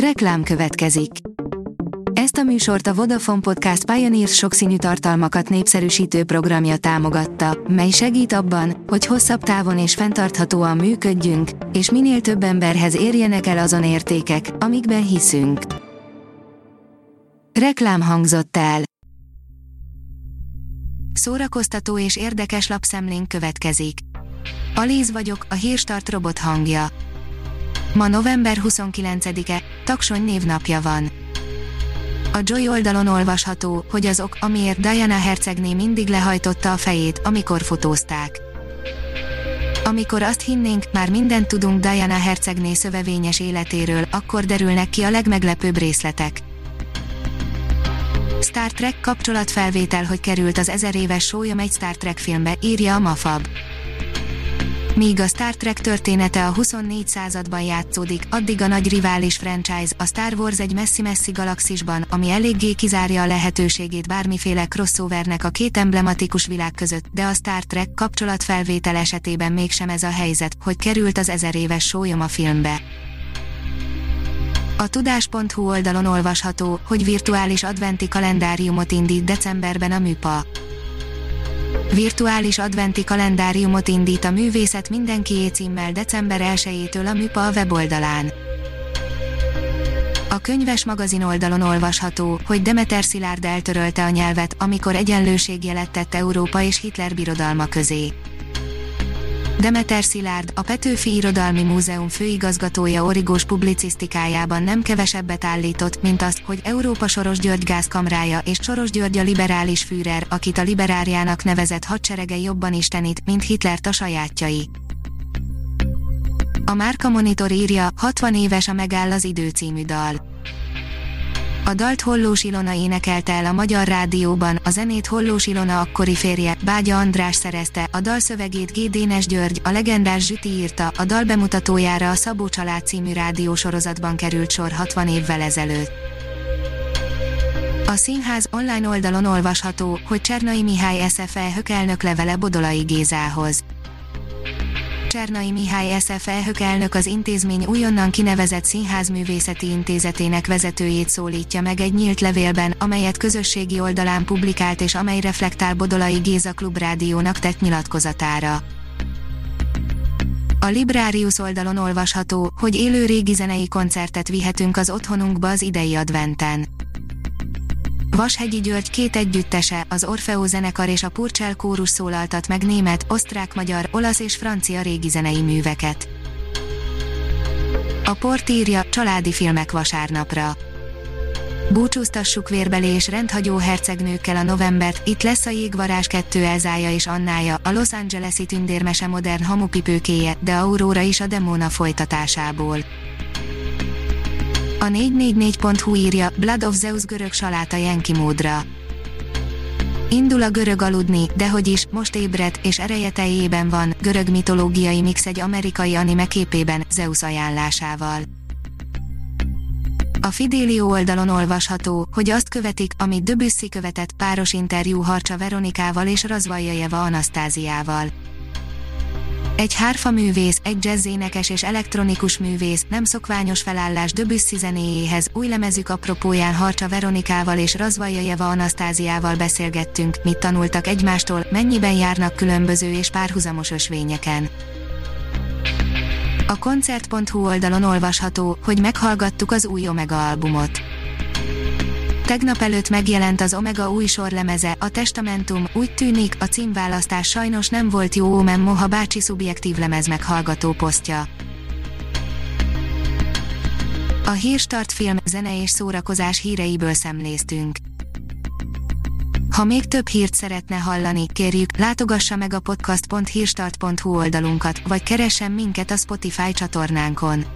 Reklám következik. Ezt a műsort a Vodafone Podcast Pioneers sokszínű tartalmakat népszerűsítő programja támogatta, mely segít abban, hogy hosszabb távon és fenntarthatóan működjünk, és minél több emberhez érjenek el azon értékek, amikben hiszünk. Reklám hangzott el. Szórakoztató és érdekes lapszemlénk következik. Alíz vagyok, a hírstart robot hangja. Ma november 29-e, Taksony névnapja van. A Joy oldalon olvasható, hogy az ok, amiért Diana hercegné mindig lehajtotta a fejét, amikor fotózták. Amikor azt hinnénk, már mindent tudunk Diana hercegné szövevényes életéről, akkor derülnek ki a legmeglepőbb részletek. Star Trek kapcsolatfelvétel, hogy került az ezer éves sólyom egy Star Trek filmbe, írja a Mafab. Míg a Star Trek története a 24 században játszódik, addig a nagy rivális franchise, a Star Wars egy messzi-messzi galaxisban, ami eléggé kizárja a lehetőségét bármiféle crossovernek a két emblematikus világ között, de a Star Trek kapcsolatfelvétel esetében mégsem ez a helyzet, hogy került az ezer éves sólyom a filmbe. A tudás.hu oldalon olvasható, hogy virtuális adventi kalendáriumot indít decemberben a műpa. Virtuális adventi kalendáriumot indít a művészet mindenki címmel december 1-től a MÜPA a weboldalán. A könyves magazin oldalon olvasható, hogy Demeter Szilárd eltörölte a nyelvet, amikor egyenlőségjelet tett Európa és Hitler birodalma közé. Demeter Szilárd, a Petőfi Irodalmi Múzeum főigazgatója origós publicisztikájában nem kevesebbet állított, mint azt, hogy Európa Soros György gázkamrája és Soros György a liberális Führer, akit a liberáriának nevezett hadserege jobban istenít, mint Hitler a sajátjai. A Márka Monitor írja, 60 éves a Megáll az idő című dal. A dalt Hollós Ilona énekelte el a Magyar Rádióban, a zenét Hollós Ilona akkori férje, Bágya András szerezte, a dal szövegét G. Dénes György, a legendás Zsüti írta, a dal bemutatójára a Szabó Család című rádiósorozatban került sor 60 évvel ezelőtt. A színház online oldalon olvasható, hogy Csernai Mihály SFE hökelnök levele Bodolai Gézához. Csernai Mihály SF elhök elnök az intézmény újonnan kinevezett Színházművészeti Intézetének vezetőjét szólítja meg egy nyílt levélben, amelyet közösségi oldalán publikált és amely reflektál Bodolai Géza Klubrádiónak tett nyilatkozatára. A Librarius oldalon olvasható, hogy élő régi zenei koncertet vihetünk az otthonunkba az idei adventen. Vashegyi György két együttese, az Orfeo zenekar és a Purcell kórus szólaltat meg német, osztrák-magyar, olasz és francia régi zenei műveket. A port írja, családi filmek vasárnapra. Búcsúztassuk vérbeli és rendhagyó hercegnőkkel a novembert, itt lesz a jégvarás kettő Elzája és Annája, a Los Angeles-i tündérmese modern hamupipőkéje, de Aurora is a demóna folytatásából. A 444.hu írja, Blood of Zeus görög saláta Jenki módra. Indul a görög aludni, de hogy is, most ébredt, és ereje teljében van, görög mitológiai mix egy amerikai anime képében, Zeus ajánlásával. A Fidelio oldalon olvasható, hogy azt követik, amit Debussy követett páros interjú Harcsa Veronikával és Razvajajeva Anasztáziával. Egy hárfa művész, egy jazzénekes és elektronikus művész, nem szokványos felállás Debussy zenéjéhez, új lemezük apropóján Harcsa Veronikával és Razvajajeva Anasztáziával beszélgettünk, mit tanultak egymástól, mennyiben járnak különböző és párhuzamos ösvényeken. A koncert.hu oldalon olvasható, hogy meghallgattuk az új Omega albumot. Tegnap előtt megjelent az Omega új sorlemeze, a Testamentum, úgy tűnik, a címválasztás sajnos nem volt jó ómen moha bácsi szubjektív lemez meghallgató posztja. A Hírstart film, zene és szórakozás híreiből szemléztünk. Ha még több hírt szeretne hallani, kérjük, látogassa meg a podcast.hírstart.hu oldalunkat, vagy keressen minket a Spotify csatornánkon